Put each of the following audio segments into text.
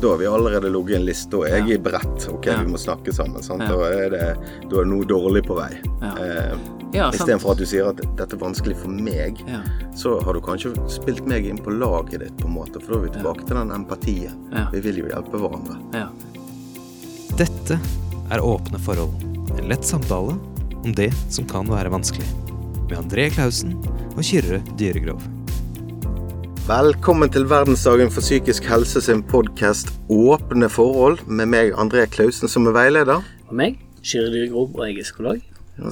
da har vi allerede ligget en liste, og jeg Ja. er brett. Ok, Ja. vi må snakke sammen. Sant? Ja. Da, er det, da er det noe dårlig på vei. Ja. Eh, Ja. Istedenfor at du sier at dette er vanskelig for meg, Ja. så har du kanskje spilt meg inn på laget ditt, på en måte. For da er vi tilbake til den empatien. Ja. Vi vil jo hjelpe hverandre. Ja. Dette er Åpne forhold. En lett samtale om det som kan være vanskelig. Med André Klausen og Kyrre Dyregrov. Velkommen til verdensdagen for psykisk helse sin podkast Åpne forhold, med meg André Klausen som er veileder. Og meg, Kyrre Grob, og jeg er psykolog.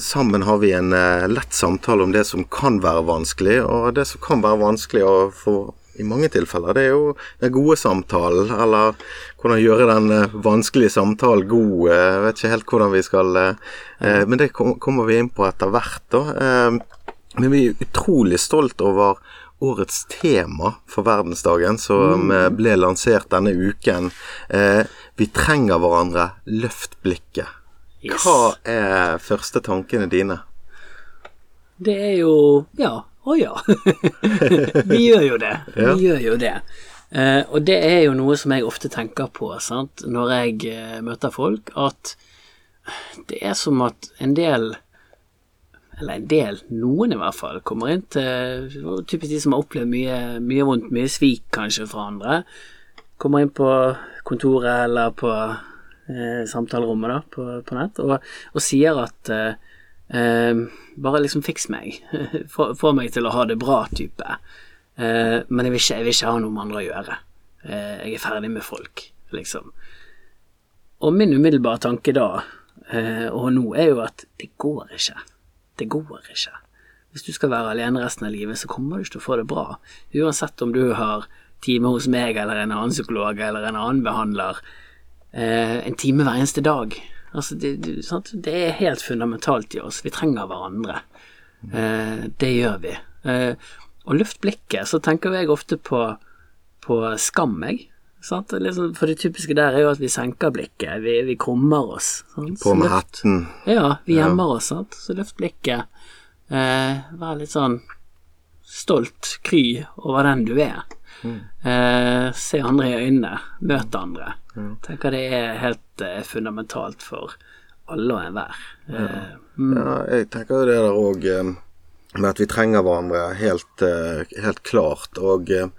Sammen har vi en uh, lett samtale om det som kan være vanskelig, og det som kan være vanskelig å få i mange tilfeller, det er jo den gode samtalen, eller hvordan gjøre den uh, vanskelige samtalen god. Jeg Jeg vet ikke helt hvordan vi skal eh, eh, Men det kom, kommer vi inn på etter hvert, da. Eh, Men vi er utrolig stolt over årets tema for verdensdagen, som mm. ble lansert denne uken. Eh, Vi trenger hverandre. Løft blikket. Yes. Hva er første tankene dine? Det er jo Ja. Å ja. vi gjør jo det. Ja. Vi gjør jo det. Eh, og det er jo noe som jeg ofte tenker på sant? når jeg eh, møter folk, at det er som at en del eller en del, noen i hvert fall, kommer inn til typisk de som har opplevd mye, mye vondt, mye svik kanskje fra andre, kommer inn på kontoret eller på eh, samtalerommet da, på, på nett, og, og sier at eh, eh, bare liksom fiks meg, få meg til å ha det bra type, eh, men jeg vil, ikke, jeg vil ikke ha noe med andre å gjøre, eh, jeg er ferdig med folk, liksom. Og min umiddelbare tanke da, eh, og nå, er jo at det går ikke. Det går ikke. Hvis du skal være alene resten av livet, så kommer du ikke til å få det bra. Uansett om du har time hos meg eller en annen psykolog eller en annen behandler, eh, en time hver eneste dag. Altså, det, det, er helt fundamentalt i oss. Vi trenger hverandre. Eh, det gjør vi. Eh, og løft blikket, så tenker jeg ofte på, på skam, jeg. Sant? Liksom, for det typiske der er jo at vi senker blikket, vi, vi krummer oss. Sant? På med hatten. ja, vi gjemmer oss, sant. Så løft blikket. Eh, vær litt sånn stolt, kry over den du er. Eh, se andre i øynene, møt andre. Tenker det er helt eh, fundamentalt for alle og enhver. Eh, Ja, jeg tenker det der òg med at vi trenger hverandre helt, eh, helt klart. Og, eh,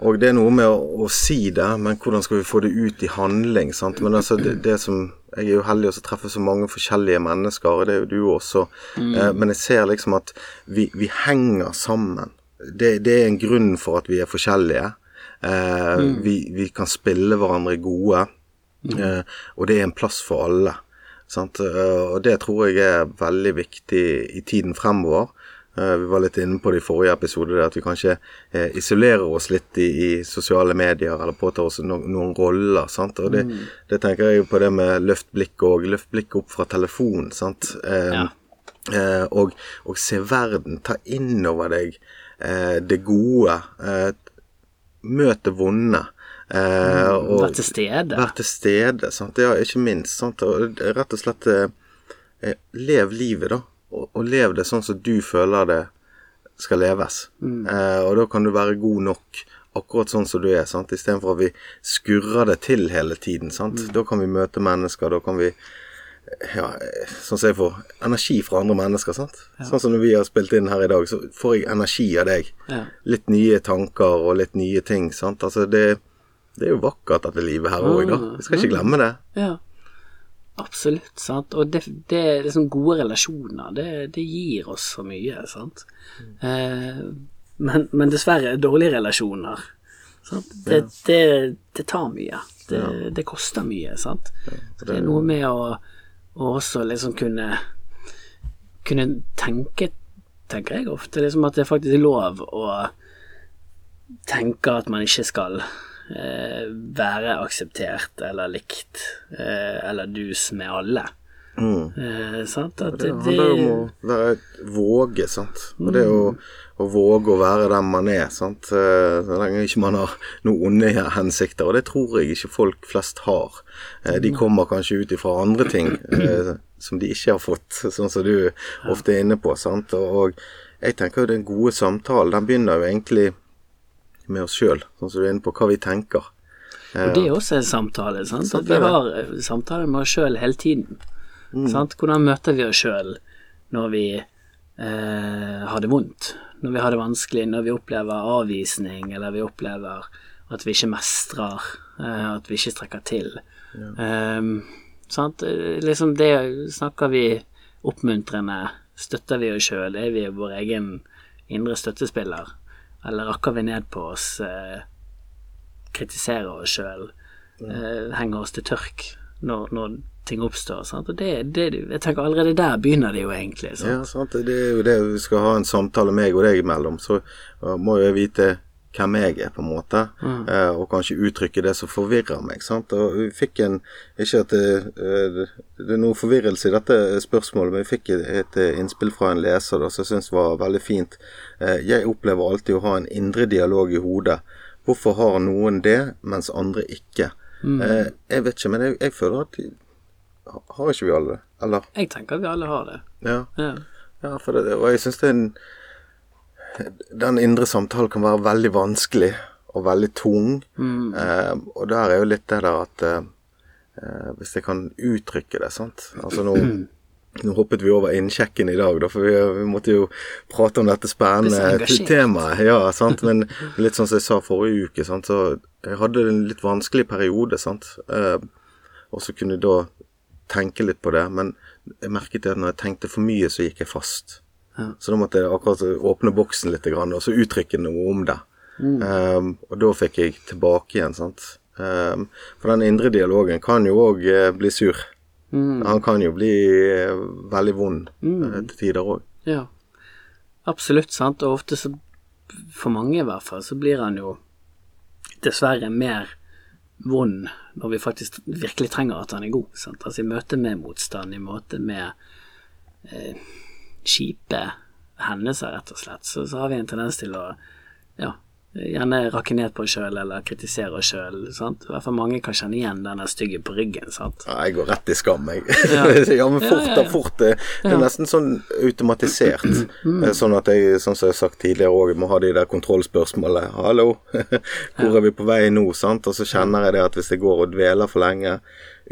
og det er noe med å, å si det, men hvordan skal vi få det ut i handling? Sant? Men altså, det, det som Jeg er jo heldig å treffe så mange forskjellige mennesker, og det er jo du også. Eh, men jeg ser liksom at vi, vi henger sammen. Det, det er en grunn for at vi er forskjellige. Eh, vi, vi kan spille hverandre gode, eh, og det er en plass for alle. Sant? Eh, Og det tror jeg er veldig viktig i tiden fremover. Eh, Vi var litt inne på det i forrige episode, at vi kanskje eh, isolerer oss litt i, i sosiale medier, eller påtar oss no, noen roller. Sant? Og det, det tenker jeg på det med løft blikket òg. Løft blikket opp fra telefonen. Sant? Eh, Ja. eh, og, og se verden. Ta inn over deg eh, det gode. Eh, møt det vonde. Eh, og- Vær til stede. Vær til stede, sant. Ja, ikke minst. Sant. Og rett og slett Lev livet, da. Og, og lev det sånn som du føler det skal leves. Eh, og da kan du være god nok akkurat sånn som du er, sant. Istedenfor at vi skurrer det til hele tiden, sant. Da kan vi møte mennesker, da kan vi ja, eh, sånn som jeg får energi fra andre mennesker, sant. Sånn som når vi har spilt inn her i dag, så får jeg energi av deg. Ja. Litt nye tanker og litt nye ting, sant. Altså det, det er jo vakkert dette livet her òg, da. Vi skal ikke glemme det. Ja, absolutt, sant. Og det, det er liksom gode relasjoner, det, det gir oss så mye, sant. Eh, men, men dessverre, dårlige relasjoner, sant. Det, det, det tar mye. Det, det koster mye, sant. Så det er noe med å, å også liksom kunne kunne tenke, tenker jeg ofte, liksom at det faktisk er lov å tenke at man ikke skal eh, være akseptert eller likt eh, eller dus med alle. Eh, sant? At Det det, handler om å være våge, sant. Og det å, å våge å være den man er, sant. Eh, Så lenge ikke man har noen onde hensikter, og det tror jeg ikke folk flest har. Eh, De kommer kanskje ut ifra andre ting eh, som de ikke har fått, sånn som du ofte er inne på, sant. Og jeg tenker jo den gode samtalen, den begynner jo egentlig med oss sjøl, sånn som du er inne på, hva vi tenker. Og det er også en samtale. Sant? Sant, At vi har eh, samtaler med oss sjøl hele tiden. Mm. Sant? Hvordan møter vi oss sjøl når vi eh, har det vondt? Når vi har det vanskelig, når vi opplever avvisning, eller vi opplever at vi ikke mestrer, eh, at vi ikke strekker til. Sant? Eh, Liksom det snakker vi oppmuntrende, støtter vi oss sjøl, er vi vår egen indre støttespiller, eller rakker vi ned på oss, eh, kritiserer oss sjøl, eh, henger oss til tørk når, når ting oppstår. Sant? Og det, det, jeg tenker allerede der begynner det jo egentlig. Sant? Ja, sant. Det er jo det vi skal ha en samtale meg og deg imellom, så må jeg vite hvem jeg er, på en måte, eh, og kanskje uttrykke det som forvirrer meg. sant? Og vi fikk en Ikke at det, eh, det er noe forvirrelse i dette spørsmålet, men vi fikk et, et innspill fra en leser da, som jeg syns var veldig fint. Eh, jeg opplever alltid å ha en indre dialog i hodet. Hvorfor har noen det, mens andre ikke? Eh, jeg vet ikke, men jeg, jeg føler at Har ikke vi alle det? Eller? Jeg tenker at vi alle har det. Ja. Ja. Ja, for det, og jeg syns det er en Den indre samtalen kan være veldig vanskelig og veldig tung. Eh, og der er jo litt det der at eh, eh, Hvis jeg kan uttrykke det, sant Altså nå nå hoppet vi over innsjekken i dag, da, for vi, vi måtte jo prate om dette spennende temaet. Ja, sant? Men litt sånn som jeg sa forrige uke, sant? så jeg hadde en litt vanskelig periode. Sant? Eh, og så kunne jeg da tenke litt på det, men jeg merket at når jeg tenkte for mye, så gikk jeg fast. Så da måtte jeg akkurat åpne boksen litt, og så uttrykke noe om det. Um, og da fikk jeg tilbake igjen, sant. Um, for den indre dialogen kan jo òg bli sur. Han kan jo bli eh, veldig vond eh, til tider òg. Ja, absolutt, sant. Og ofte så, for mange i hvert fall, så blir han jo dessverre mer vond når vi faktisk virkelig trenger at han er god. Sant? Altså i møte med motstand, i møte med eh, kjipe hendelser, rett og slett, så, så har vi en tendens til å ja, gjerne rakke ned på oss sjøl eller kritisere oss sjøl. I hvert fall mange kan kjenne igjen den stygge på ryggen. sant? Ja, jeg går rett i skam, jeg. Ja. Ja, men fort da, ja. fort. Det, det er nesten sånn automatisert. Eh, Sånn at jeg, sånn som jeg har sagt tidligere òg, må ha de der kontrollspørsmålene. 'Hallo, hvor er vi på vei nå?' sant? Og så kjenner jeg det at hvis jeg går og dveler for lenge,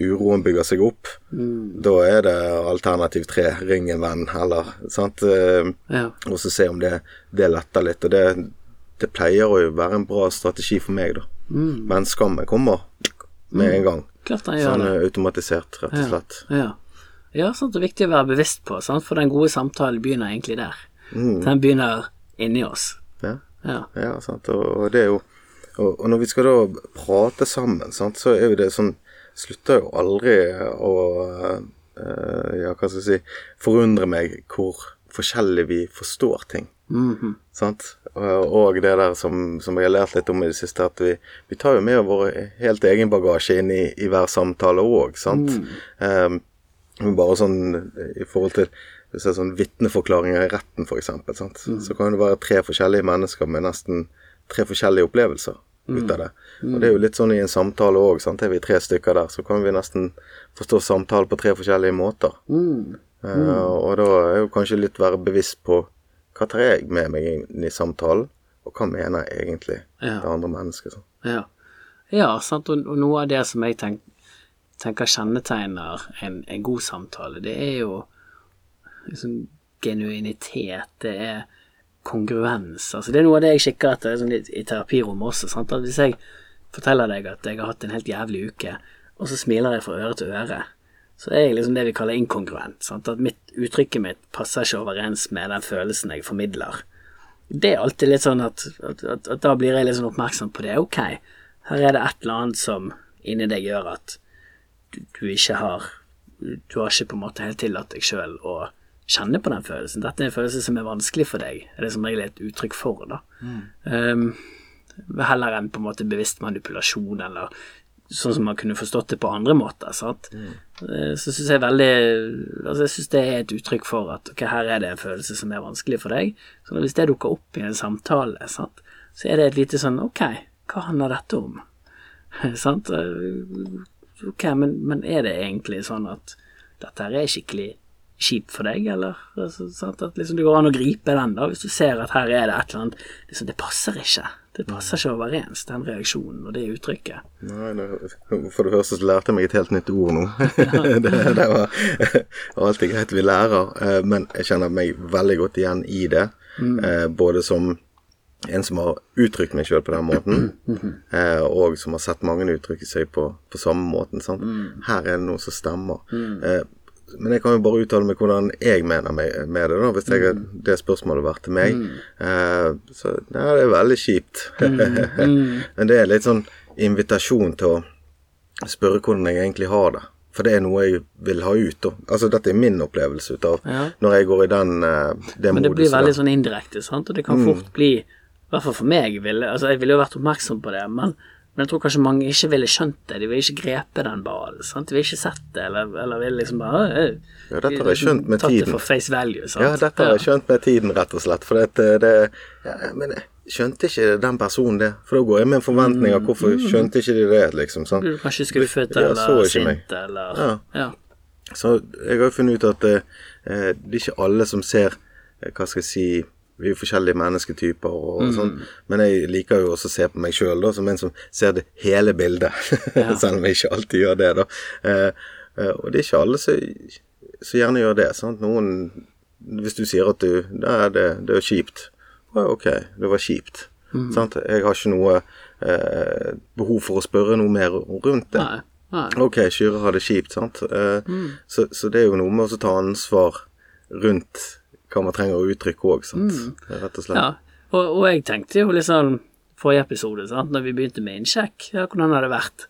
uroen bygger seg opp, da er det alternativ tre, ring en venn, eller sant? Eh, Ja. Og så se om det, det letter litt. Og det, det pleier å være en bra strategi for meg, da. Men skammen kommer med en gang. Klart den gjør Sånn det. eh, automatisert, rett og slett. Ja. ja, sant. Det er viktig å være bevisst på, sant? for den gode samtalen begynner egentlig der. Den begynner inni oss. Ja, Ja. ja sant. Og, og det er jo og, og når vi skal da prate sammen, sant, så er jo det sånn Slutter jo aldri å eh, Ja, hva skal jeg si Forundre meg hvor forskjellig vi forstår ting. Mhm. Sant? Og det der som, som jeg har lært litt om i det siste, at vi, vi tar jo med vår helt egen bagasje inn i, i hver samtale òg, sant. Um, bare sånn i forhold til hvis det er sånn vitneforklaringer i retten, for eksempel, så kan det være tre forskjellige mennesker med nesten tre forskjellige opplevelser ut av det. Og det er jo litt sånn i en samtale òg, sant. Er vi tre stykker der, så kan vi nesten forstå samtale på tre forskjellige måter. Eh, og da er jo kanskje litt være bevisst på hva tar jeg med meg inn i samtalen, og hva mener jeg egentlig Ja. det andre mennesket. Ja, ja sant. Og, og noe av det som jeg tenk, tenker kjennetegner en, en god samtale, det er jo liksom genuinitet, det er kongruens. Altså, det er noe av det jeg kikker etter sånn, i, i terapirommet også. Sant? At hvis jeg forteller deg at jeg har hatt en helt jævlig uke, og så smiler jeg fra øre til øre, så er jeg liksom det vi kaller inkongruent. Sant? At mitt, uttrykket mitt passer ikke overens med den følelsen jeg formidler. Det er alltid litt sånn at, at, at, at da blir jeg litt sånn oppmerksom på det. Ok, her er det et eller annet som inni deg gjør at du, du ikke har Du har ikke på en måte helt tillatt deg sjøl å kjenne på den følelsen. Dette er en følelse som er vanskelig for deg, er det som regel et uttrykk for. da. Um, heller enn på en måte bevisst manipulasjon, eller sånn som man kunne forstått det på andre måter. sant? Eh, Så syns jeg veldig Altså jeg syns det er et uttrykk for at ok, her er det en følelse som er vanskelig for deg. Så hvis det dukker opp i en samtale, sant, så er det et lite sånn Ok, hva handler dette om? sant? Eh, Ok, men, men er det egentlig sånn at dette her er skikkelig kjip for deg, eller? Altså, sant? At liksom det går an å gripe den, da, hvis du ser at her er det et eller annet liksom, Det passer ikke. Det passer ikke overens, den reaksjonen og det uttrykket. Nei, det, For det første så lærte jeg meg et helt nytt ord nå. det, det var alltid greit vi lærer, eh, men jeg kjenner meg veldig godt igjen i det. Mm. både som en som har uttrykt meg sjøl på den måten, eh, og som har sett mange uttrykke seg på, på samme måten. Sant? Her er det noe som stemmer. Eh, men jeg kan jo bare uttale meg hvordan jeg mener med, med det, da, hvis jeg, det spørsmålet vært til meg. Eh, så ja, det er veldig kjipt. Men det er litt sånn invitasjon til å spørre hvordan jeg egentlig har det. For det er noe jeg vil ha ut. Og, Altså, dette er min opplevelse ut av Ja. når jeg går i den uh, det Men det blir veldig sånn indirekte, sant, og det kan fort bli I hvert fall for meg, ville, altså jeg ville jo vært oppmerksom på det, men, men jeg tror kanskje mange ikke ville skjønt det. De ville ikke grepet den ballen. De ville ikke sett det, eller, eller ville liksom bare Ja, dette har jeg skjønt med Tatt det for face value, sant. Ja, dette har jeg skjønt med tiden, rett og slett. For det, det ja, Men jeg skjønte ikke den personen det. For da går jeg med en forventning av hvorfor skjønte ikke de det, liksom. Sant? Blir du kanskje skuffet eller sint eller Ja. ja. Så jeg har jo funnet ut at eh, eh, det er ikke alle som ser eh, Hva skal jeg si Vi er jo forskjellige mennesketyper og, Mm. sånn, men jeg liker jo også å se på meg sjøl som en som ser det hele bildet. Selv om jeg ikke alltid gjør det, da. Eh, eh, og det er ikke alle som, som gjerne gjør det. Sant? Noen Hvis du sier at du er, det, det er kjipt. Ja, ok, det var kjipt. Mm. Jeg har ikke noe eh, behov for å spørre noe mer rundt det. Nei. Nei. Ok, Kyrre har det kjipt, sant. Eh, så, så det er jo noe med å ta ansvar rundt hva man trenger å uttrykke òg, sant. Rett og slett. Ja, og, og jeg tenkte jo liksom forrige episode, sant, når vi begynte med innsjekk, ja, hvordan har det vært?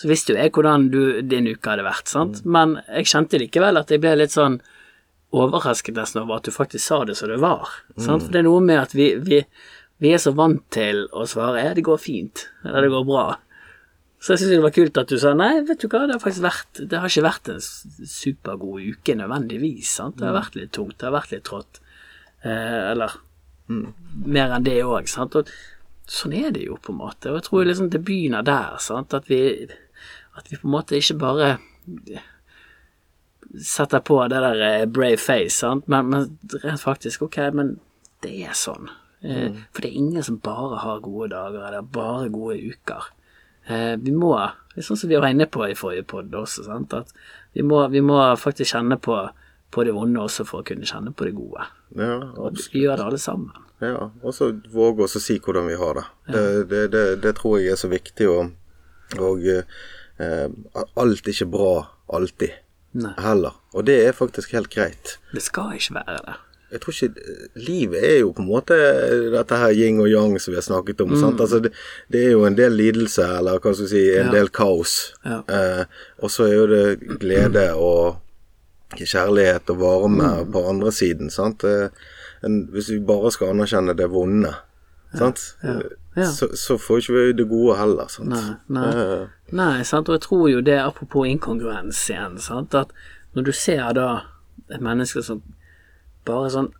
Så visste jo jeg hvordan du, din uke hadde vært, sant, men jeg kjente likevel at jeg ble litt sånn overrasket nesten over at du faktisk sa det som det var, sant, for det er noe med at vi, vi, vi er så vant til å svare ja, det går fint, eller det går bra. Så jeg synes det var kult at du sa nei, vet du hva, det har faktisk vært Det har ikke vært en supergod uke nødvendigvis, sant. Det har vært litt tungt, det har vært litt trått. Eh, eller mer enn det òg, sant. Og sånn er det jo, på en måte. Og jeg tror liksom det begynner der, sant. At vi, at vi på en måte ikke bare setter på det der eh, brave face, sant. Men, men rent faktisk, ok, men det er sånn. Eh, For det er ingen som bare har gode dager, eller bare gode uker. Eh, vi må, det sånn som vi var inne på i forrige podd også, sant? at vi må, vi må faktisk kjenne på, på det vonde også for å kunne kjenne på det gode. Ja, Og vi gjør det alle sammen. ja. Og så våge å si hvordan vi har det. Det, det, det, det tror jeg er så viktig, og, og eh, alt er ikke bra alltid Nei. heller. Og det er faktisk helt greit. Det skal ikke være det. Jeg tror ikke Livet er jo på en måte dette her yin og yang som vi har snakket om. sant? Altså det, det er jo en del lidelse, eller hva skal vi si, en Ja. del kaos. Ja. Eh, og så er jo det glede og kjærlighet og varme på andre siden. sant? Eh, en, hvis vi bare skal anerkjenne det vonde, sant? Ja. Så, så får ikke vi det gode heller. sant? Nei, nei. Eh, Nei, sant, og jeg tror jo det, apropos inkongruens igjen, sant, at når du ser da et menneske som bare sånn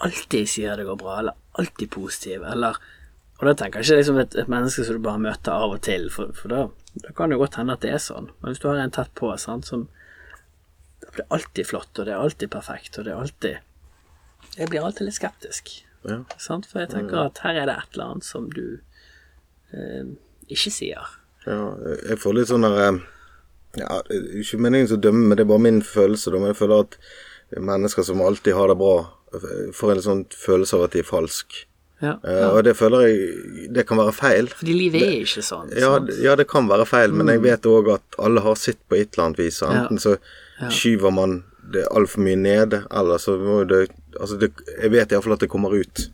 alltid sier det går bra, eller alltid positiv, eller Og da tenker jeg ikke liksom et, et menneske som du bare møter av og til, for, for da, da kan det jo godt hende at det er sånn. Men hvis du har en tett på, sant, som Det blir alltid flott, og det er alltid perfekt, og det er alltid Jeg blir alltid litt skeptisk, ja. sant, for jeg tenker at her er det et eller annet som du eh, ikke sier. Ja, jeg får litt sånn der eh, ja, Ikke meningen å dømme, men det er bare min følelse. Da. Men jeg føler at mennesker som alltid har det bra, får en sånn følelse av at de er falsk. Ja. Eh, Og det føler jeg Det kan være feil. Fordi livet er ikke sånn. Ja, ja, det kan være feil, men jeg vet òg at alle har sitt på et eller annet vis. Ja. Enten så skyver man det altfor mye ned, eller så må det Altså, det, jeg vet iallfall at det kommer ut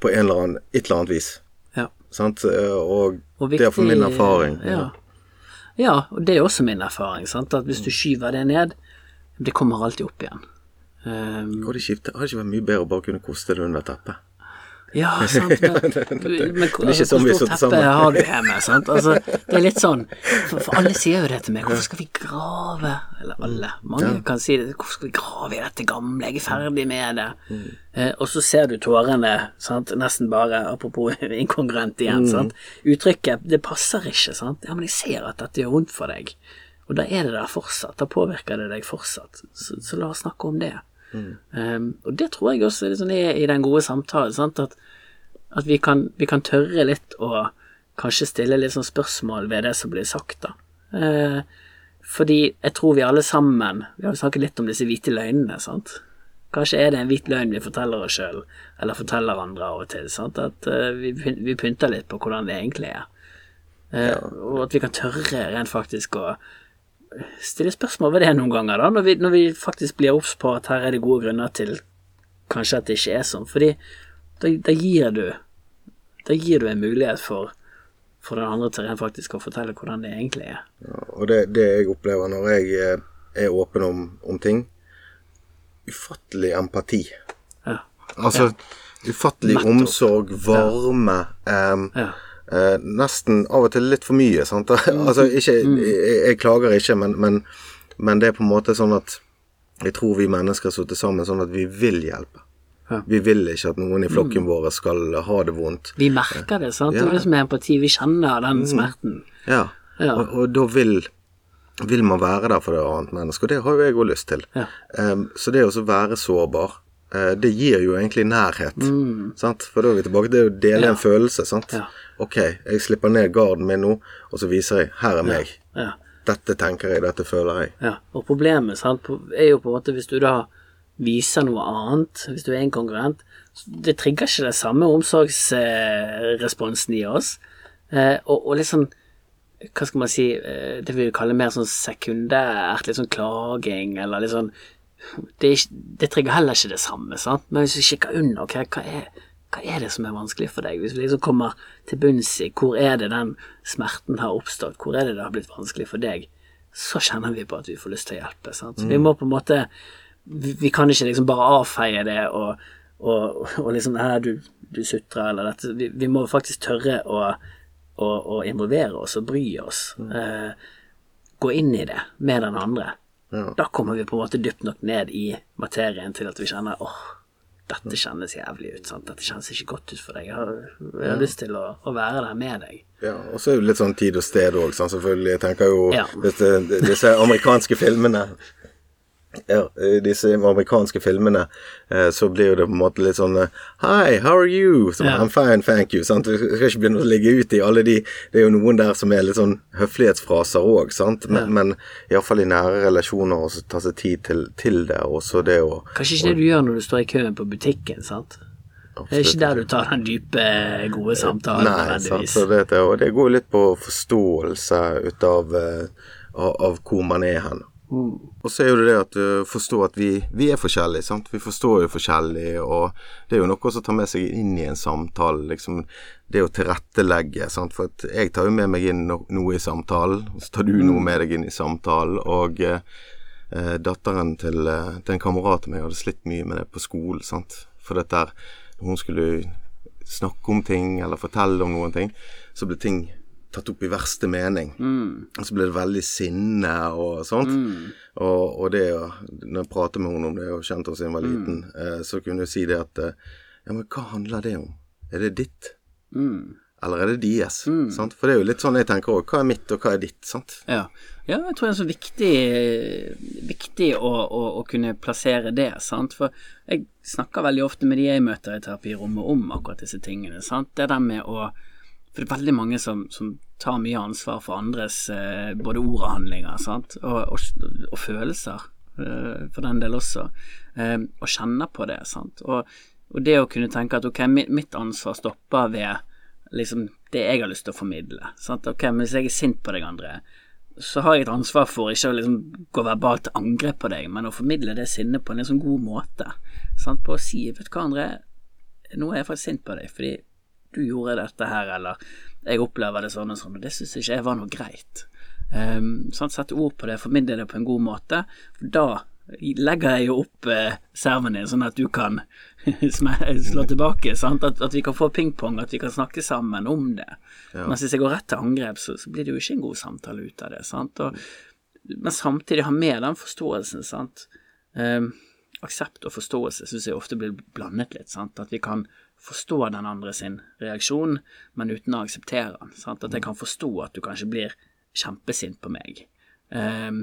på en eller annen, et eller annet vis. Ja. Sant? Og, Og, viktig, det er for min erfaring. Ja. ja, og det er også min erfaring. Sant? At hvis du skyver det ned, det kommer alltid opp igjen. Um, Går det? Har det ikke vært mye bedre å bare kunne koste det under teppet? ja, sant, men, men, er ikke altså, sånn vi hvor stort teppe har du hjemme? Sant? Altså, det er litt sånn For, for alle sier jo det til meg. Hvorfor skal vi grave Eller alle. Mange kan si det. Hvorfor skal vi grave i dette gamle? Jeg er ferdig med det. Mm. Eh, og så ser du tårene, sant? nesten bare Apropos inkongruent igjen. Mm. Sant? Uttrykket 'det passer ikke'. Sant? Ja, men jeg ser at dette gjør vondt for deg. Og da er det der fortsatt. Da påvirker det deg fortsatt. Så, så la oss snakke om det. Um, og det tror jeg også liksom, er i den gode samtalen. Sant? At, at vi, kan, vi kan tørre litt å kanskje stille litt sånn spørsmål ved det som blir sagt, da. Uh, fordi jeg tror vi alle sammen Vi har jo snakket litt om disse hvite løgnene, sant. Kanskje er det en hvit løgn vi forteller oss sjøl, eller forteller andre av og til. Sant? At uh, vi, vi pynter litt på hvordan det egentlig er. Eh, Og at vi kan tørre rent faktisk å stille spørsmål ved det noen ganger, da, når vi, når vi faktisk blir obs på at her er det gode grunner til kanskje at det ikke er sånn. Fordi da, da gir du Da gir du en mulighet for, for den andre til rent faktisk å fortelle hvordan det egentlig er. Og det, det jeg opplever når jeg eh, er åpen om, om ting Ufattelig empati. Ja. Altså ufattelig Nettopp. omsorg, varme. em, Ja. Eh, nesten av og til litt for mye. Sant? altså, ikke, Mm. jeg, jeg klager ikke, men, men, men det er på en måte sånn at jeg tror vi mennesker har sittet sammen sånn at vi vil hjelpe. Ja. Vi vil ikke at noen i flokken vår skal ha det vondt. Vi merker det, sant. Ja. Det er det som er empati. Vi kjenner den smerten. Ja. Ja. Og, og da vil, vil man være der for det annet menneske, og det har jo jeg òg lyst til. Em, så det å være sårbar, det gir jo egentlig nærhet. Sant? For da er vi tilbake til å dele Mm. Ja. en følelse. Sant? Ja. Ok, jeg slipper ned garden min nå, og så viser jeg her er meg. Ja. Dette tenker jeg, dette føler jeg. Ja, og problemet sant, er jo på en måte hvis du da viser noe annet, hvis du er inkongruent, konkurrent det trigger ikke det samme omsorgsresponsen i oss. Eh, og, og liksom, hva skal man si, eh, det vi vil kalle mer sånn sekundært, litt sånn klaging, eller litt sånn, det, ikke, det trigger heller ikke det samme, sant? Men hvis vi kikker under, okay, hva er, hva er det som er vanskelig for deg? Hvis vi liksom kommer til bunns i hvor er det den smerten har oppstått, hvor er det det har blitt vanskelig for deg, så kjenner vi på at vi får lyst til å hjelpe. Sant? Så vi må på en måte Vi, vi kan ikke liksom bare avfeie det og, og, og liksom Her, du, du sutrer, eller dette. Vi, vi må faktisk tørre å, å, å involvere oss og bry oss. Eh, gå inn i det med den andre. Ja. Da kommer vi på en måte dypt nok ned i materien til at vi kjenner åh, dette kjennes jævlig ut. sant? Dette kjennes ikke godt ut for deg. Jeg har, jeg har lyst til å, å være der med deg. Ja, og så er det litt sånn tid og sted òg, selvfølgelig. Jeg tenker jo Ja. disse, disse amerikanske filmene ja, i disse amerikanske filmene eh, så blir det på en måte litt sånn eh, Hi, how are you? Så, yeah. I'm fine, thank you. Sant? Du skal ikke begynne å ligge ut i alle de Det er jo noen der som er litt sånn høflighetsfraser òg, sant. Men, men iallfall i nære relasjoner å ta seg tid til, til det, og så det å Kanskje ikke det du gjør når du står i køen på butikken, sant? Det er ikke der du tar den dype, gode samtalen Nei, sant. nødvendigvis. Så det, og det går litt på forståelse ut av, eh, av, av hvor man er hen. Og så er jo det det at du forstår at vi, vi er forskjellige, sant. Vi forstår jo forskjellig, og det er jo noe som å ta med seg inn i en samtale, liksom. Det å tilrettelegge, sant. For jeg tar jo med meg inn no, noe i samtalen, og så tar du noe med deg inn i samtalen, og eh, eh, datteren til, eh, til en kamerat av meg hadde slitt mye med det på skolen, sant. For dette når hun skulle snakke om ting, eller fortelle om noen ting, så ble ting tatt opp i verste mening. Og så ble det veldig sinne og sånt. Og, og det å Når jeg prater med henne om det, og kjente henne siden hun var liten, eh, så kunne hun si det at eh, Ja, men hva handler det om? Er det ditt? Eller er det deres? Sant? For det er jo litt sånn jeg tenker òg. Hva er mitt, og hva er ditt? Sant? Ja. ja, jeg tror det er så viktig, viktig å, å, å kunne plassere det, sant. For jeg snakker veldig ofte med de jeg møter i terapirommet om akkurat disse tingene, sant. Det der med å For det er veldig mange som, som tar mye ansvar for andres eh, både ord og handlinger. Og, og, og følelser, eh, for den del også. Eh, og kjenner på det. Og, og det å kunne tenke at ok, mitt ansvar stopper ved liksom det jeg har lyst til å formidle. Sant? Ok, men hvis jeg er sint på deg, André, så har jeg et ansvar for ikke å liksom gå verbalt til angrep på deg, men å formidle det sinnet på en liksom god måte. Sant? På å si, vet du hva, André, nå er jeg faktisk sint på deg fordi du gjorde dette her, eller jeg opplever det sånn og sånn, og det syns ikke jeg var noe greit. Um, sånn, Sette ord på det, formidle det på en god måte. For da legger jeg jo opp eh, serven din, sånn at du kan slå tilbake. Sant? At, at vi kan få pingpong, at vi kan snakke sammen om det. Men hvis jeg går rett til angrep, så, så blir det jo ikke en god samtale ut av det. Sant? Og, men samtidig ha med den forståelsen, sant. Um, aksept og forståelse syns jeg ofte blir blandet litt. Sant? At vi kan forstå den andre sin reaksjon, men uten å akseptere den. Sant? At jeg kan forstå at du kanskje blir kjempesint på meg. Um,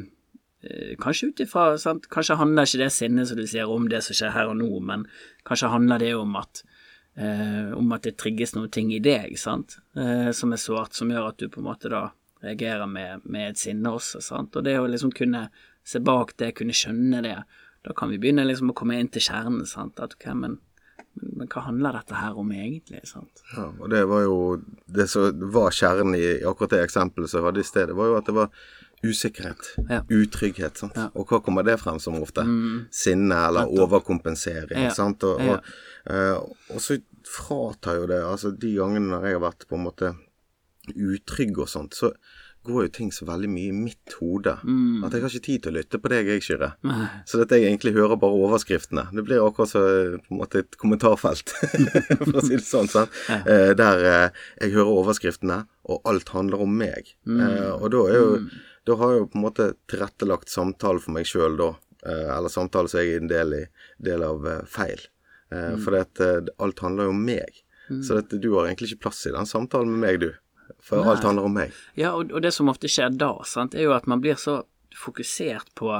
eh, Kanskje ut ifra? Kanskje handler ikke det sinnet som du sier om det som skjer her og nå, men kanskje handler det om at eh, om at det trigges noen ting i deg, eh, som er sårt, som gjør at du på en måte da reagerer med, med et sinne også, sant, og det å liksom kunne se bak det, kunne skjønne det, da kan vi begynne liksom å komme inn til kjernen, sant, at ok, men men, men hva handler dette her om egentlig? sant? Ja, og det var jo Det som var kjernen i akkurat det eksempelet som jeg hadde i stedet, var jo at det var usikkerhet. Ja. Utrygghet. Sant? Ja. Og hva kommer det frem som ofte? Sinne eller overkompensering. Sant? Og, Ja. og, eh, og så fratar jo det Altså de gangene når jeg har vært på en måte utrygg og sånt, så går jo ting så veldig mye i mitt hode Mm. at jeg har ikke tid til å lytte på deg, jeg, Kyrre. Så dette jeg egentlig hører bare overskriftene. Det blir akkurat så på en måte et kommentarfelt, for å si det sånn. sant? Eh, der eh, jeg hører overskriftene, og alt handler om meg. Eh, og da er jo Da har jeg jo på en måte tilrettelagt samtale for meg sjøl da. Eller samtale som jeg er en del, i, del av feil. Mm. For alt handler jo om meg. Så dette, du har egentlig ikke plass i den samtalen med meg, du. For alt handler om meg. Ja, og, og det som ofte skjer da, sant, er jo at man blir så fokusert på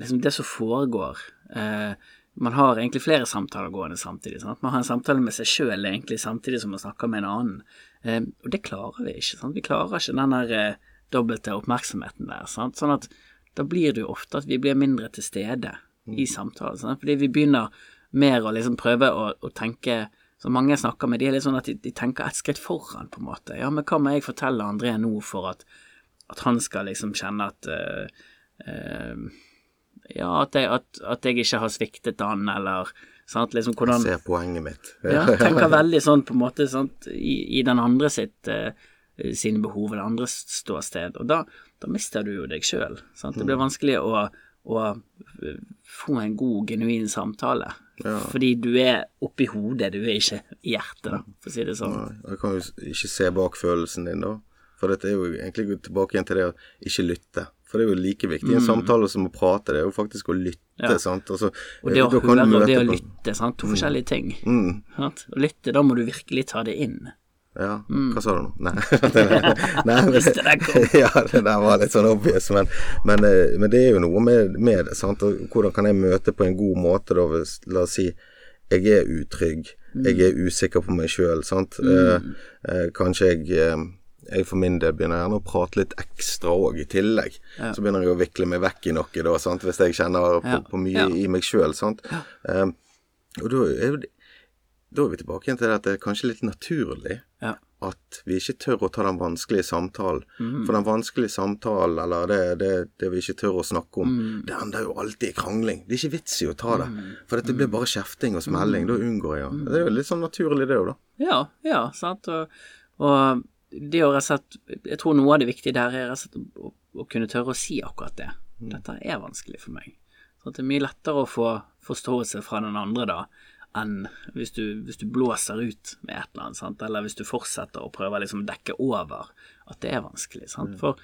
liksom det som foregår. Eh, man har egentlig flere samtaler gående samtidig. Sant? Man har en samtale med seg sjøl egentlig samtidig som man snakker med en annen. Eh, og det klarer vi ikke. Sant? Vi klarer ikke den der eh, dobbelte oppmerksomheten der. Sant? Sånn at da blir det jo ofte at vi blir mindre til stede i samtalen. Sant? Fordi vi begynner mer å liksom prøve å, å tenke som mange jeg snakker med, de er litt sånn at de, de tenker et skritt foran, på en måte. Ja, men hva må jeg fortelle André nå for at, at han skal liksom kjenne at uh, uh, Ja, at jeg, at, at jeg ikke har sviktet han, eller sant, liksom hvordan Ser poenget mitt. ja, tenker veldig sånn på en måte sant, i, i den andre sitt uh, sine behov, eller andres ståsted, og da, da mister du jo deg sjøl. Det blir vanskelig å, å få en god, genuin samtale. Fordi du er oppi hodet, du er ikke i hjertet, da, for å si det sånn. Nei, Jeg kan jo ikke se bak følelsen din, da. For dette er jo egentlig tilbake igjen til det å ikke lytte. For det er jo like viktig i en samtale som å prate. Det er jo faktisk å lytte, Mm. Ja. sant. Altså, Og det å kan du høre og det å lytte, sant, to forskjellige ting. Mm. Sant? Å lytte, da må du virkelig ta det inn. Ja, Mm. hva sa du nå? Nei. Nei men, ja, det der var litt sånn obvious, men, men, eh, men det er jo noe med, med det. sant? Og hvordan kan jeg møte på en god måte, da, hvis La oss si jeg er utrygg, jeg er usikker på meg sjøl, sant. Eh, eh, kanskje jeg eh, jeg for min del begynner gjerne å prate litt ekstra òg, i tillegg. Så begynner jeg å vikle meg vekk i noe, da, sant? hvis jeg kjenner på, Ja. på mye Ja. i meg sjøl. Eh, og da er, da er vi tilbake igjen til det at det er kanskje litt naturlig Ja. at vi ikke tør å ta den vanskelige samtalen. Mm. For den vanskelige samtalen, eller det, det, det vi ikke tør å snakke om, Mm. det ender jo alltid i krangling. Det er ikke vits i å ta det. For dette blir bare kjefting og smelling. Da unngår jeg det. Det er jo litt sånn naturlig, det òg, da. Ja, ja, sant. Og, og det å rett Jeg tror noe av det viktige der er å, å kunne tørre å si akkurat det. Dette er vanskelig for meg. Så det er mye lettere å få forståelse fra den andre da, enn hvis du, hvis du blåser ut med et eller annet, sant? eller hvis du fortsetter å prøve å liksom dekke over at det er vanskelig. Sant? For,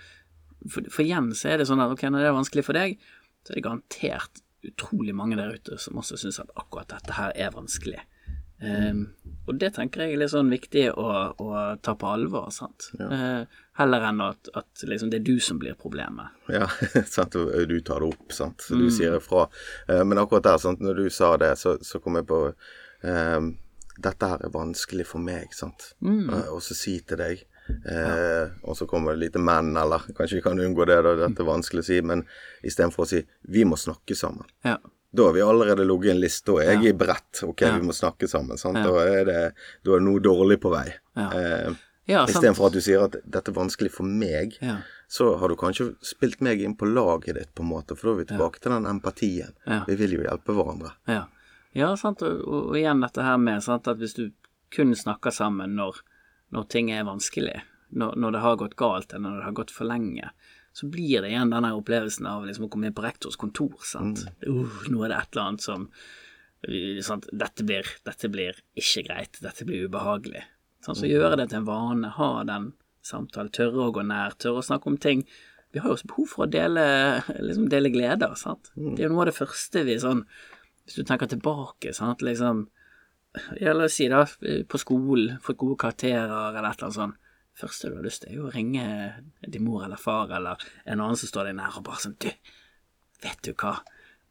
for, for igjen så er det sånn at ok, når det er vanskelig for deg, så er det garantert utrolig mange der ute som også syns at akkurat dette her er vanskelig. Ehm, og det tenker jeg er litt sånn viktig å, å ta på alvor, sant. Eh, heller enn at, at liksom det er du som blir problemet. Ja, sant. Du tar det opp, sant. Så du sier ifra. Eh, Men akkurat der, sant. når du sa det, så, så kom jeg på eh, Dette her er vanskelig for meg, sant. Eh, og så si til deg eh, Og så kommer det lite men, eller kanskje vi kan unngå det, da. Dette er vanskelig å si. Men istedenfor å si vi må snakke sammen. Ja. Da har vi allerede ligget i en liste, og jeg er brett, Ok, vi må snakke sammen. Sant? Da, er det, da er noe dårlig på vei. Ja. Eh, Ja. Istedenfor at du sier at dette er vanskelig for meg, Ja. så har du kanskje spilt meg inn på laget ditt, på en måte. For da er vi tilbake til den empatien. Ja. Vi vil jo hjelpe hverandre. Ja, ja sant, og, og, og igjen dette her med sant, at hvis du kun snakker sammen når, når ting er vanskelig, når, når det har gått galt, eller når det har gått for lenge, så blir det igjen denne opplevelsen av liksom å komme inn på rektors kontor, sant. Uh, nå er det et eller annet som sant, dette, blir, dette blir ikke greit, dette blir ubehagelig. Sånn, så gjøre det til en vane, ha den samtalen, tørre å gå nær, tørre å snakke om ting. Vi har jo også behov for å dele, liksom dele gleder, sant. Det er jo noe av det første vi sånn hvis du tenker tilbake, sant, liksom Ja, la oss si da, på skolen, fått gode karakterer eller et eller annet sånt. Første du har lyst til, er jo å ringe din mor eller far eller en annen som står deg nær og bare sånn Du, vet du hva,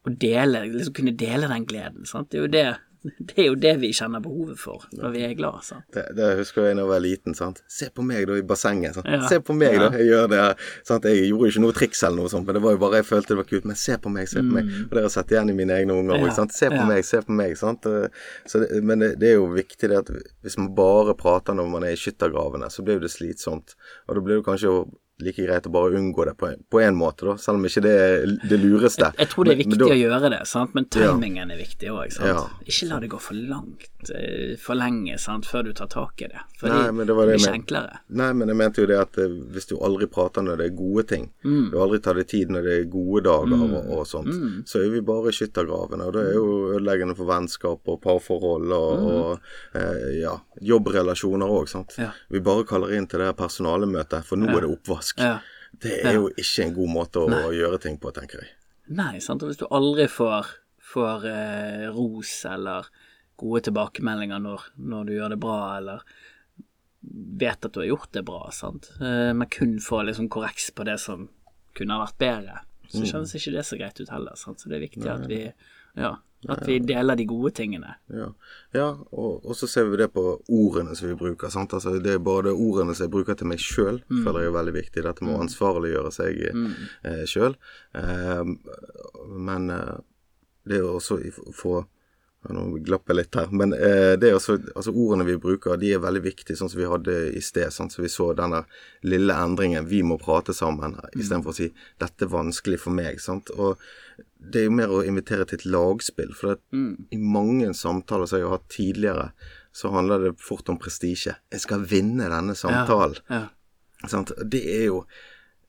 å dele, liksom kunne dele den gleden, sant. Det er jo det, det er jo det vi kjenner behovet for når vi er glad, sant. Det, det husker jeg da jeg var liten. sant? Se på meg da i bassenget. sant? Ja. Se på meg Ja. da, jeg gjør det. sant? Jeg gjorde jo ikke noe triks eller noe sånt, men det var jo bare jeg følte det var kult. Men se på meg, se på meg. Og det har jeg sett igjen i mine egne unger òg. Ja. Se på meg, se på meg. sant? Eh, Så det, men det, det er jo viktig det at hvis man bare prater når man er i skyttergravene, så blir det slitsomt. Og da blir det kanskje like greit å bare unngå det på på en måte, da. Selv om ikke det er det lureste. Jeg tror det er viktig men da- å gjøre det, sant? men timingen er viktig òg. Ja. Ikke la det gå for langt, eh, for lenge, sant? før du tar tak i det. For Nei, men det det blir jeg ikke enklere. Nei, men jeg mente jo det at eh, hvis du aldri prater når det er gode ting, Mm. du aldri tar deg tid når det er gode dager og, og sånt, så er vi bare i skyttergravene. Og det er jo ødeleggende for vennskap og parforhold og, og eh, ja, jobbrelasjoner òg, sant. Ja. Vi bare kaller inn til det personalemøtet, for nå er det oppvask. Ja. Det er jo ikke en god måte å, Nei. gjøre ting på, tenker jeg. Nei, sant. Og hvis du aldri får, får eh, ros eller gode tilbakemeldinger når, når du gjør det bra, eller vet at du har gjort det bra, sant, eh, men kun får liksom korreks på det som kunne ha vært bedre, så kjennes ikke det så greit ut heller. Sant? Så det er viktig at vi, ja, at vi deler de gode tingene. Ja, ja og, og så ser vi det på ordene som vi bruker. Sant? Altså, det er både ordene som jeg bruker til meg sjøl, føler jeg er veldig viktig. Dette med å ansvarliggjøre seg eh, sjøl. Eh, men eh, det jo også få Nå glapp jeg litt her. Men eh, det er også, altså ordene vi bruker, de er veldig viktige, sånn som vi hadde i sted. Sant? Så vi så denne lille endringen. Vi må prate sammen, istedenfor å si 'dette er vanskelig for meg'. Sant? Og det er jo mer å invitere til et lagspill. For at i mange samtaler som jeg har hatt tidligere, så handler det fort om prestisje. Jeg skal vinne denne samtalen. Ja. Sant? Det er jo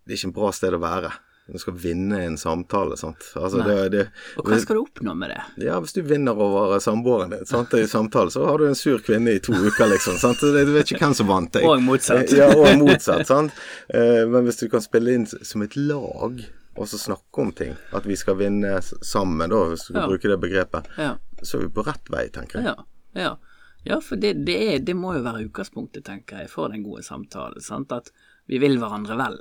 Det er ikke en bra sted å være. Du skal vinne en samtale, sant. Altså, det, det, Og hva skal du oppnå med det? ja, hvis du vinner over samboeren din sant, i samtale, så har du en sur kvinne i to uker, liksom. Sant? Du vet ikke hvem som vant deg. Og motsatt. Ja, og motsatt, sant. Eh, Men hvis du kan spille inn som et lag, og så snakke om ting, at vi skal vinne sammen, da, hvis du Ja. bruker det begrepet, Ja. så er vi på rett vei, tenker jeg. Ja, ja. ja for det, det, er, det må jo være utgangspunktet, tenker jeg, for den gode samtalen. Sant? At vi vil hverandre vel.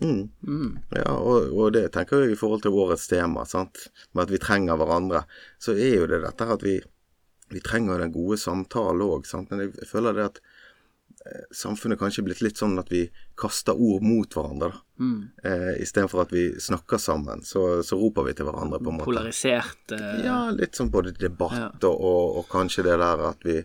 Ja, og, og det tenker jeg i forhold til årets tema, sant, med at vi trenger hverandre, så er jo det dette at vi, vi trenger den gode samtalen òg, men jeg føler det at samfunnet kanskje blitt litt sånn at vi kaster ord mot hverandre, da. Eh, Istedenfor at vi snakker sammen, så, så roper vi til hverandre, på en måte. Polarisert eh, Ja, litt sånn både debatt og, og, og kanskje det der at vi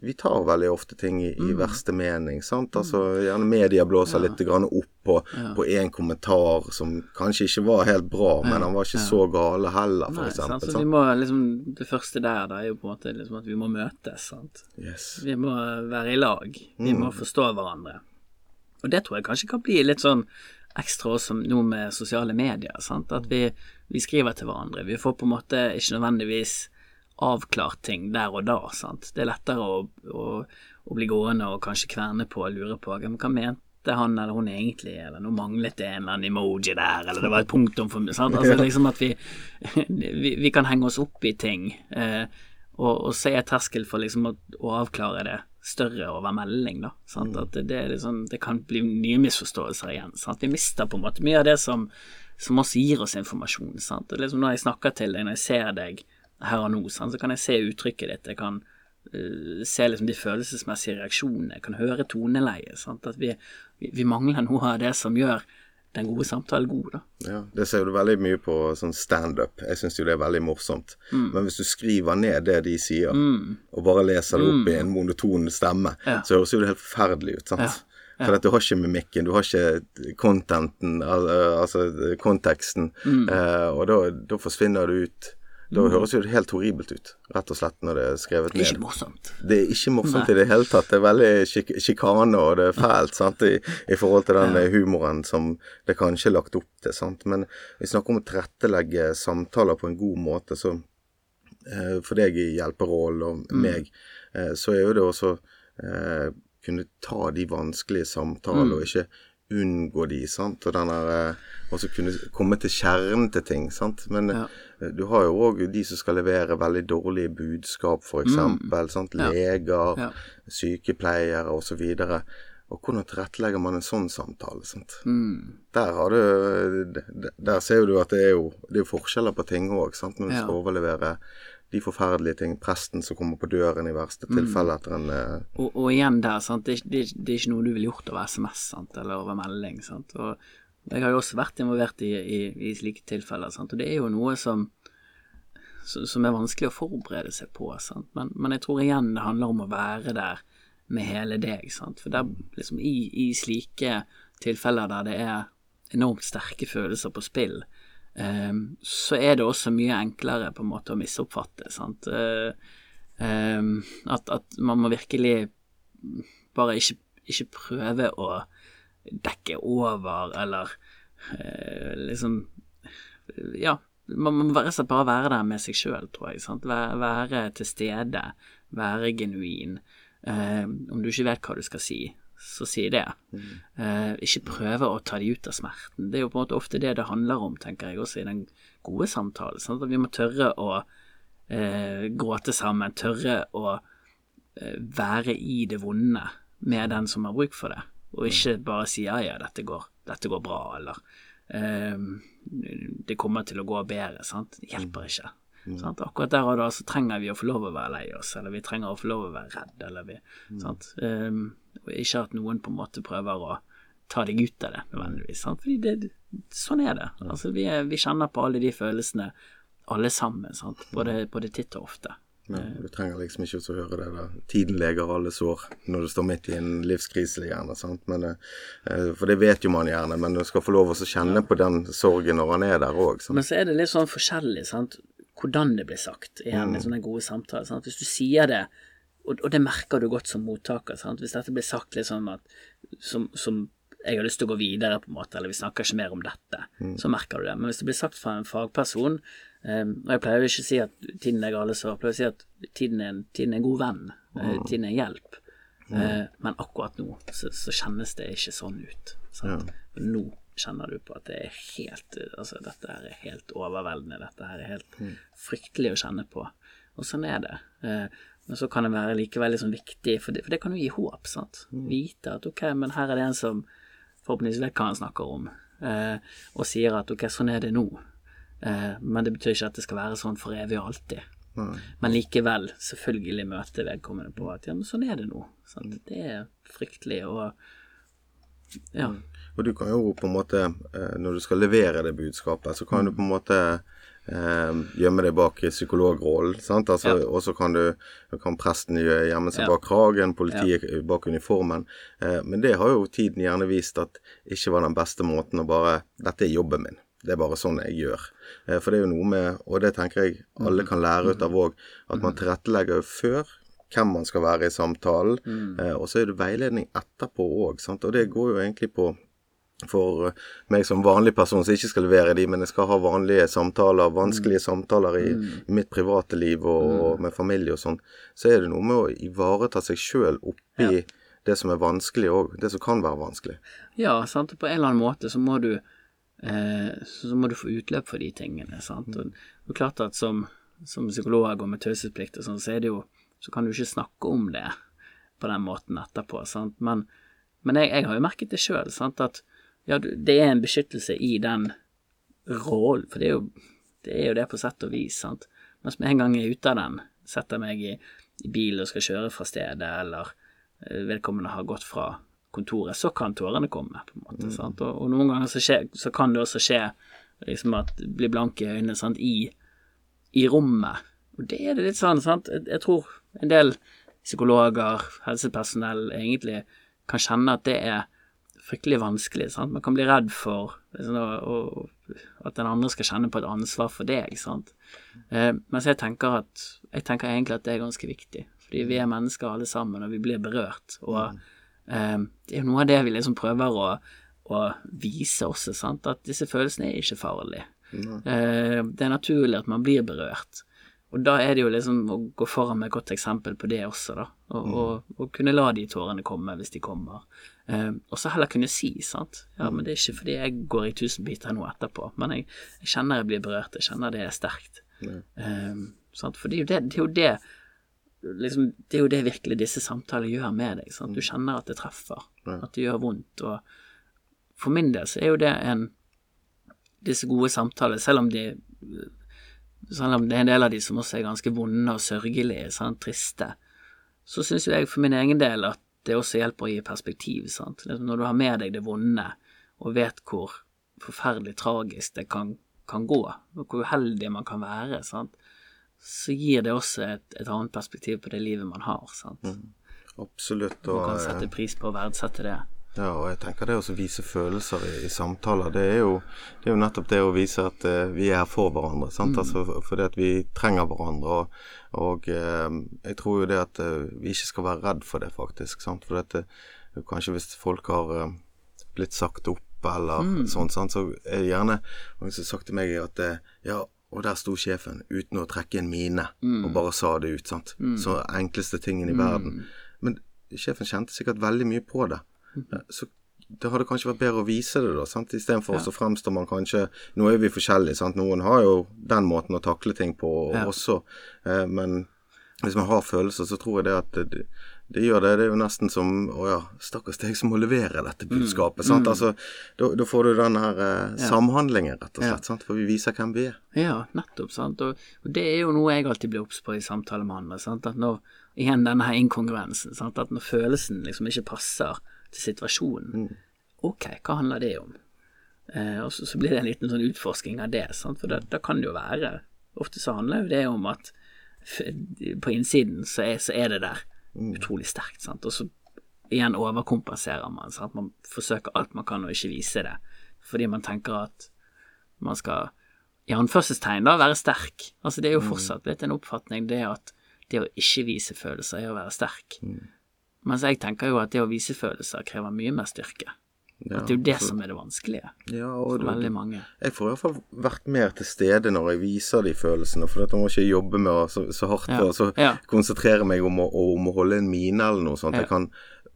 vi tar veldig ofte ting i, i verste mening. sant? Altså, Gjerne media blåser litt grann opp på, på en kommentar som kanskje ikke var helt bra, men han var ikke så gale heller, for Nei, sant? eksempel. Så vi må liksom Det første der da er jo på en måte liksom at vi må møtes. sant? Yes. Vi må være i lag. Vi må forstå hverandre. Og det tror jeg kanskje kan bli litt sånn ekstra også nå med sosiale medier. sant? At vi, vi skriver til hverandre. Vi får på en måte ikke nødvendigvis avklart ting der og da. sant? Det er lettere å, å, å bli gående og kanskje kverne på og lure på ja, hva mente han eller hun egentlig, eller nå manglet det en eller annen emoji der, eller det var et punktum for sant? Altså liksom at vi, vi, vi kan henge oss opp i ting. Eh, og, og se terskel for liksom å, å avklare det større over melding, da. Sant? At det, det, liksom, det kan bli nye misforståelser igjen. Sant? Vi mister på en måte mye av det som, som også gir oss informasjon. Sant? Er liksom når jeg snakker til deg, når jeg ser deg her og nå, sant? så kan jeg se uttrykket ditt. Jeg kan se liksom de følelsesmessige reaksjonene. Jeg kan høre toneleiet. Sant? At vi, vi, mangler noe av det som gjør den gode samtalen god, da. Ja, Det ser du veldig mye på sånn standup. Jeg syns jo det er veldig morsomt. Mm. Men hvis du skriver ned det de sier, og bare leser det opp i en monoton stemme, Mm. Ja. så høres jo det helt forferdelig ut. sant? Ja. For at du har ikke mimikken, du har ikke contenten, al- altså konteksten, Mm. eh, og da, da forsvinner du ut. Da høres jo det helt horribelt ut, rett og slett, når det er skrevet Det er ikke morsomt. Det er ikke morsomt i det hele tatt. Det er veldig sjik sjikane, og det er fælt sant? I, i forhold til den humoren som det kanskje er lagt opp til. Sant? Men vi snakker om å tilrettelegge samtaler på en god måte. Så eh, for deg i hjelperollen og meg, eh, så er jo det også eh, kunne ta de vanskelige samtaler og ikke unngå de, sant, og den der eh, også kunne komme til kjernen til ting, sant, men Ja. eh, du har jo òg de som skal levere veldig dårlige budskap, for eksempel, sant, leger, Ja. sykepleiere osv. og hvordan tilrettelegger man en sånn samtale? sant? Mm. Der har du Der ser du at det er jo, det er forskjeller på ting òg, når du skal overlevere de forferdelige ting. Presten som kommer på døren i verste Mm. tilfelle etter en eh, Og, og igjen der, sant? Det, det, det er ikke noe du ville gjort over SMS sant? eller over melding. Sant? Og jeg har jo også vært involvert i, i, i slike tilfeller, sant? og det er jo noe som, som er vanskelig å forberede seg på. Sant? Men, men jeg tror igjen det handler om å være der med hele deg. Sant? For der, liksom, i, i slike tilfeller der det er enormt sterke følelser på spill, så er det også mye enklere på en måte å misoppfatte. Sant? Eh, eh, at, at man må virkelig bare ikke, ikke prøve å dekke over, eller eh, liksom Ja, man må slett bare være der med seg sjøl, tror jeg. Sant? Være, være til stede, være genuin. Eh, om du ikke vet hva du skal si, så sier det. Eh, ikke prøve å ta de ut av smerten. Det er jo på en måte ofte det det handler om, tenker jeg, også i den gode samtalen. Sånn At vi må tørre å eh, gråte sammen, tørre å eh, være i det vonde med den som har bruk for det, og ikke bare si ja, ja, dette går, dette går bra, eller ehm, det kommer til å gå bedre, sant. Det hjelper ikke. Sant? Akkurat der og da så trenger vi å få lov å være lei oss, eller vi trenger å få lov å være redd, eller vi sant. um, og ikke at noen på en måte prøver å ta deg ut av det, nødvendigvis. Sant? Fordi det, sånn er det. Altså, vi, er, vi kjenner på alle de følelsene, alle sammen, sant. Både, både titt og ofte. Ja, du trenger liksom ikke å høre det der 'tiden leger alle sår' når du står midt i en livskrise, gjerne. sant? Men, eh, for det vet jo man gjerne, men du skal få lov å kjenne på den sorgen når han er der òg. Men så er det litt sånn forskjellig, sant, hvordan det blir sagt. Igjen, mm. sånne gode samtaler. Sant? Hvis du sier det, og, og det merker du godt som mottaker, sant? hvis dette blir sagt litt sånn at som, som jeg har lyst til å gå videre, på en måte, eller vi snakker ikke mer om dette, så merker du det. Men hvis det blir sagt fra en fagperson, um, og jeg pleier jo ikke å si at tiden er gale, så jeg pleier å si at tiden er en, tiden er en god venn, uh, tiden er en hjelp. Uh, men akkurat nå så, så, kjennes det ikke sånn ut. Sant? Nå kjenner du på at det er helt Altså, dette her er helt overveldende, dette her er helt fryktelig å kjenne på. Og sånn er det. Uh, men så kan det være likevel liksom viktig, for det, for det kan jo gi håp. sant? Vite at ok, men her er det en som forhåpentligvis vet hva han snakker om, eh, og sier at ok, sånn er det nå. Eh, men det betyr ikke at det skal være sånn for evig og alltid. Men likevel, selvfølgelig møte vedkommende på at ja, men sånn er det nå. Sant? Det er fryktelig og ja. Og du kan jo på en måte, eh, når du skal levere det budskapet, så kan du på en måte eh, gjemme deg bak psykologrollen. Altså, Ja. Og så kan, kan presten gjemme seg Ja. bak kragen, politiet bak uniformen. Eh, men det har jo tiden gjerne vist at ikke var den beste måten å bare Dette er jobben min. Det er bare sånn jeg gjør. Eh, for det er jo noe med Og det tenker jeg alle kan lære ut av òg. At man tilrettelegger jo før hvem man skal være i samtalen. Eh, og så er det veiledning etterpå òg. Og det går jo egentlig på for meg som vanlig person som ikke skal levere de, men jeg skal ha vanlige samtaler, vanskelige samtaler i, i mitt private liv og, og med familie og sånn, så er det noe med å ivareta seg sjøl oppi det som er vanskelig òg. Det som kan være vanskelig. Ja, sant. Og på en eller annen måte så må du eh, så må du få utløp for de tingene. Sant? Og det er klart at som, som psykolog og med taushetsplikt og sånn, så er det jo Så kan du ikke snakke om det på den måten etterpå, sant. Men, men jeg, jeg har jo merket det sjøl, at ja, det er en beskyttelse i den rollen, for det er, jo, det er jo det på sett og vis, sant. Mens med en gang jeg er ute av den, setter meg i, i bil og skal kjøre fra stedet, eller eh, vedkommende har gått fra kontoret, så kan tårene komme, på en måte. Sant? Og, og noen ganger så, skje, så kan det også skje liksom at bli blanke i øynene sant? I, i rommet. Og det er det litt sånn, sant. Jeg, jeg tror en del psykologer, helsepersonell, egentlig kan kjenne at det er fryktelig vanskelig. Sant? Man kan bli redd for liksom, å, å, at den andre skal kjenne på et ansvar for deg. Sant? Eh, mens jeg tenker, at, jeg tenker egentlig at det er ganske viktig. Fordi vi er mennesker alle sammen, og vi blir berørt. Og eh, det er noe av det vi liksom prøver å, å vise også, sant? at disse følelsene er ikke farlige. Eh, det er naturlig at man blir berørt. Og da er det jo liksom å gå foran med et godt eksempel på det også, da. Og, og, og kunne la de tårene komme hvis de kommer. Eh, og så heller kunne si, sant. Ja, men det er ikke fordi jeg går i tusen biter nå etterpå, men jeg, jeg kjenner jeg blir berørt, jeg kjenner det er sterkt. Eh, sant? For det er jo det, det er jo det liksom, Det er jo det virkelig disse samtalene gjør med deg. Sant? Du kjenner at det treffer, at det gjør vondt. Og for min del så er jo det en Disse gode samtalene, selv om de selv om det er en del av de som også er ganske vonde og sørgelige, sant? triste, så syns jo jeg for min egen del at det også hjelper å gi perspektiv. Sant? Liksom Når du har med deg det vonde, og vet hvor forferdelig tragisk det kan, kan gå, og hvor uheldig man kan være, sant? så gir det også et, et annet perspektiv på det livet man har. Sant? Absolutt. Man Og, kan eh, sette pris på å verdsette det. Ja, og jeg tenker det å vise følelser i, i samtaler, det er, jo, det er jo nettopp det å vise at uh, vi er her for hverandre. sant? Altså, fordi at vi trenger hverandre. Og, og uh, jeg tror jo det at uh, vi ikke skal være redd for det, faktisk. sant? For dette, kanskje hvis folk har blitt sagt opp eller sånn, sant? så er det gjerne noen som har sagt til meg at ja, og der sto sjefen uten å trekke en mine og bare sa det ut. sant? Så enkleste tingen i verden. Men sjefen kjente sikkert veldig mye på det. Så det hadde kanskje vært bedre å vise det, da. sant? Istedenfor Ja. så fremstår man kanskje Nå er vi forskjellige, sant. Noen har jo den måten å takle ting på Ja. også. Eh, men hvis man har følelser, så tror jeg det at det, det gjør det. Det er jo nesten som Å ja, stakkars deg som må levere dette budskapet. sant? Altså, da, får du den her eh, samhandlingen, rett og slett. sant? For vi viser hvem vi er. Ja, nettopp. sant, og, og det er jo noe jeg alltid blir obs på i samtaler med andre. sant, at når, Igjen denne her inkongruensen. sant, At når følelsen liksom ikke passer til situasjonen, ok, hva handler det om? Eh, og så, så blir det en liten sånn utforsking av det, sant, for da, kan det jo være Ofte så handler jo det om at på innsiden så er, så er det der utrolig sterkt, sant, og så igjen overkompenserer man. sant, Man forsøker alt man kan å ikke vise det, fordi man tenker at man skal i anførselstegn da, være sterk. Altså Det er jo fortsatt blitt en oppfatning det at det å ikke vise følelser er å være sterk. Mens jeg tenker jo at det å vise følelser krever mye mer styrke. Ja, At det er jo det som er det vanskelige ja, for du, veldig mange. Jeg får i hvert fall vært mer til stede når jeg viser de følelsene, for da må ikke jobbe med å, så, så hardt Ja, så ja. konsentrere meg om å, om å holde en mine eller noe sånt. Jeg kan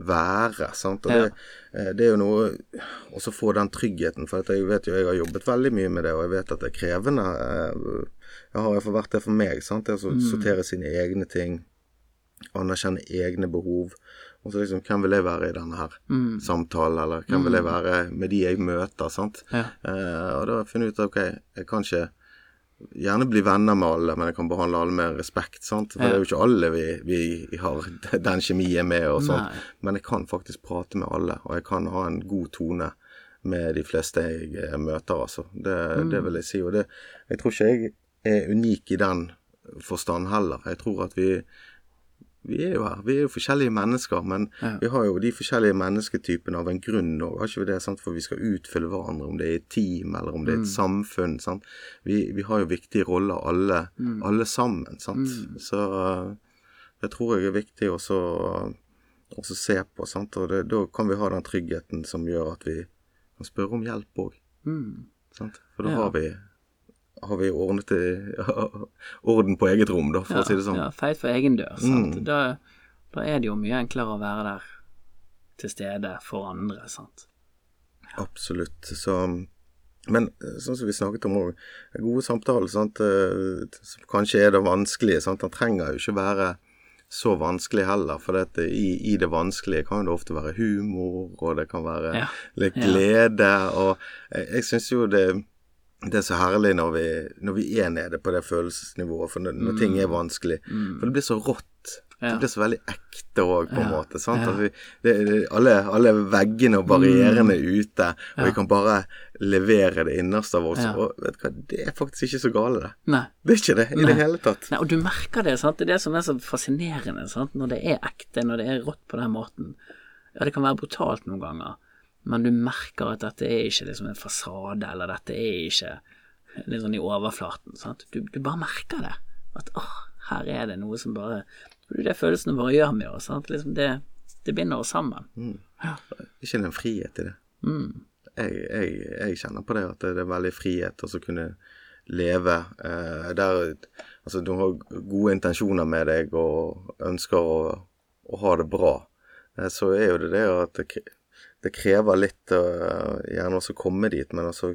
være, sant. Og det, eh, det er jo noe også få den tryggheten, for jeg vet jo jeg har jobbet veldig mye med det, og jeg vet at det er krevende. eh, Jeg har i hvert fall vært det for meg, sant. Det å Mm. sortere sine egne ting, anerkjenne egne behov. Og så liksom, hvem vil jeg være i denne her Mm. samtalen, eller hvem vil jeg være med de jeg møter, sant. Ja. Eh, og da har jeg funnet ut at ok, jeg kan ikke gjerne bli venner med alle, men jeg kan behandle alle med respekt, sant. For Ja. det er jo ikke alle vi, vi har den kjemien med og sånt. Nei. Men jeg kan faktisk prate med alle, og jeg kan ha en god tone med de fleste jeg eh, møter, altså. Det, det vil jeg si. Og det, jeg tror ikke jeg er unik i den forstand heller. Jeg tror at vi vi er jo her. Vi er jo forskjellige mennesker, men Ja. vi har jo de forskjellige mennesketypene av en grunn òg, har ikke vi det? sant? For vi skal utfylle hverandre, om det er et team eller om det er et samfunn. sant? Vi, vi har jo viktige roller alle, alle sammen, sant. Så uh, det tror jeg er viktig også å også se på, sant. Og det, da kan vi ha den tryggheten som gjør at vi kan spørre om hjelp òg. Mm. Sant? For da Ja. har vi har vi ordnet det, orden på eget rom, da, for å si det sånn. Ja, feit for egen dør. Sant? Mm. Da, da er det jo mye enklere å være der til stede for andre. sant? Absolutt. Så Men sånn som vi snakket om òg, gode samtaler, sant, eh, som kanskje er det vanskelige, sant, han trenger jo ikke være så vanskelig heller, for dette, i, i det vanskelige kan det ofte være humor, og det kan være Ja. litt Ja. glede, og jeg, jeg syns jo det det er så herlig når vi, når vi er nede på det følelsesnivået, når, når ting er vanskelig. For det blir så rått. Mm. Ja. Det blir så veldig ekte òg, på en Ja. måte. Ja. Vi, det, det, alle, alle veggene og barrierene er ute, og vi kan bare levere det innerste av oss. Og vet du hva, det er faktisk ikke så gale, det. Nei. Det er ikke det i Nei. det hele tatt. Nei, og du merker det, sant. Det er det som er så fascinerende, sant. Når det er ekte, når det er rått på den måten. Ja, det kan være brutalt noen ganger, men du merker at dette er ikke liksom en fasade, eller dette er ikke litt sånn i overflaten, sant. Du, du bare merker det. At åh, her er det noe som bare Det er det følelsene våre gjør med oss, sant. Liksom det, det binder oss sammen. Ikke kjenner en frihet i det. Mm. Jeg, jeg, jeg kjenner på det at det er veldig frihet å kunne leve eh, der Altså, du har gode intensjoner med deg og ønsker å, å ha det bra. Eh, så er jo det det at det, krever litt uh, gjerne også komme dit, men også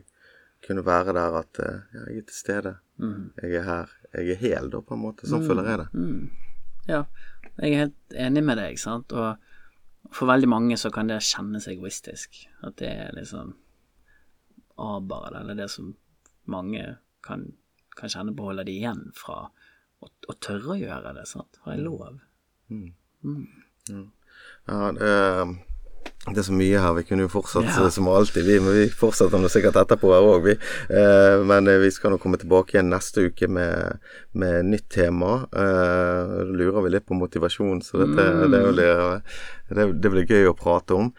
kunne være der at eh, ja, jeg er til stede. Mm. Jeg er her. Jeg er hel, da, på en måte. Sånn føler jeg det. Mm. Ja, jeg er helt enig med deg, sant. Og for veldig mange så kan det kjennes egoistisk. At det er liksom aber, eller det som mange kan, kan kjenne på holder de igjen fra å, å tørre å gjøre det, sant. Har jeg lov? Ja, det, det er så mye her. Vi kunne jo fortsatt Ja. som alltid, vi. Men vi fortsetter nå sikkert etterpå her òg, vi. Eh, men eh, vi skal nå komme tilbake igjen neste uke med, med nytt tema. Eh, lurer vi litt på motivasjon, så dette, det, blir, det, det blir gøy å prate om.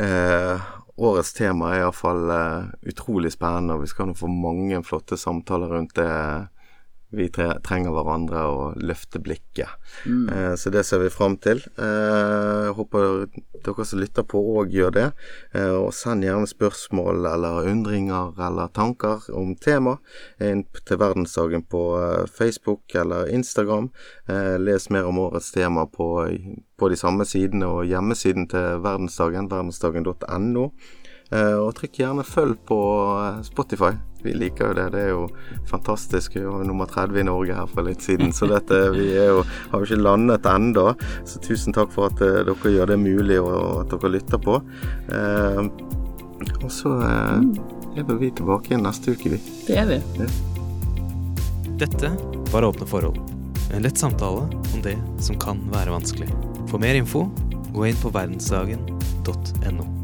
Eh, årets tema er iallfall eh, utrolig spennende, og vi skal nå få mange flotte samtaler rundt det. Vi tre trenger hverandre og løfte blikket. Eh, så det ser vi fram til. Eh, håper dere som lytter på òg gjør det. Eh, og send gjerne spørsmål eller undringer eller tanker om tema inn til Verdensdagen på eh, Facebook eller Instagram. Eh, les mer om årets tema på, på de samme sidene og hjemmesiden til Verdensdagen, verdensdagen.no. Eh, og trykk gjerne følg på eh, Spotify. Vi liker jo det. Det er jo fantastisk. Vi var nummer 30 i Norge her for litt siden, så dette, vi er jo, har jo ikke landet ennå. Så tusen takk for at eh, dere gjør det mulig, og at dere lytter på. Eh, og så er vel vi tilbake igjen neste uke, vi. Det er vi. Dette var Åpne forhold. En lett samtale om det som kan være vanskelig. For mer info, gå inn på verdensdagen.no.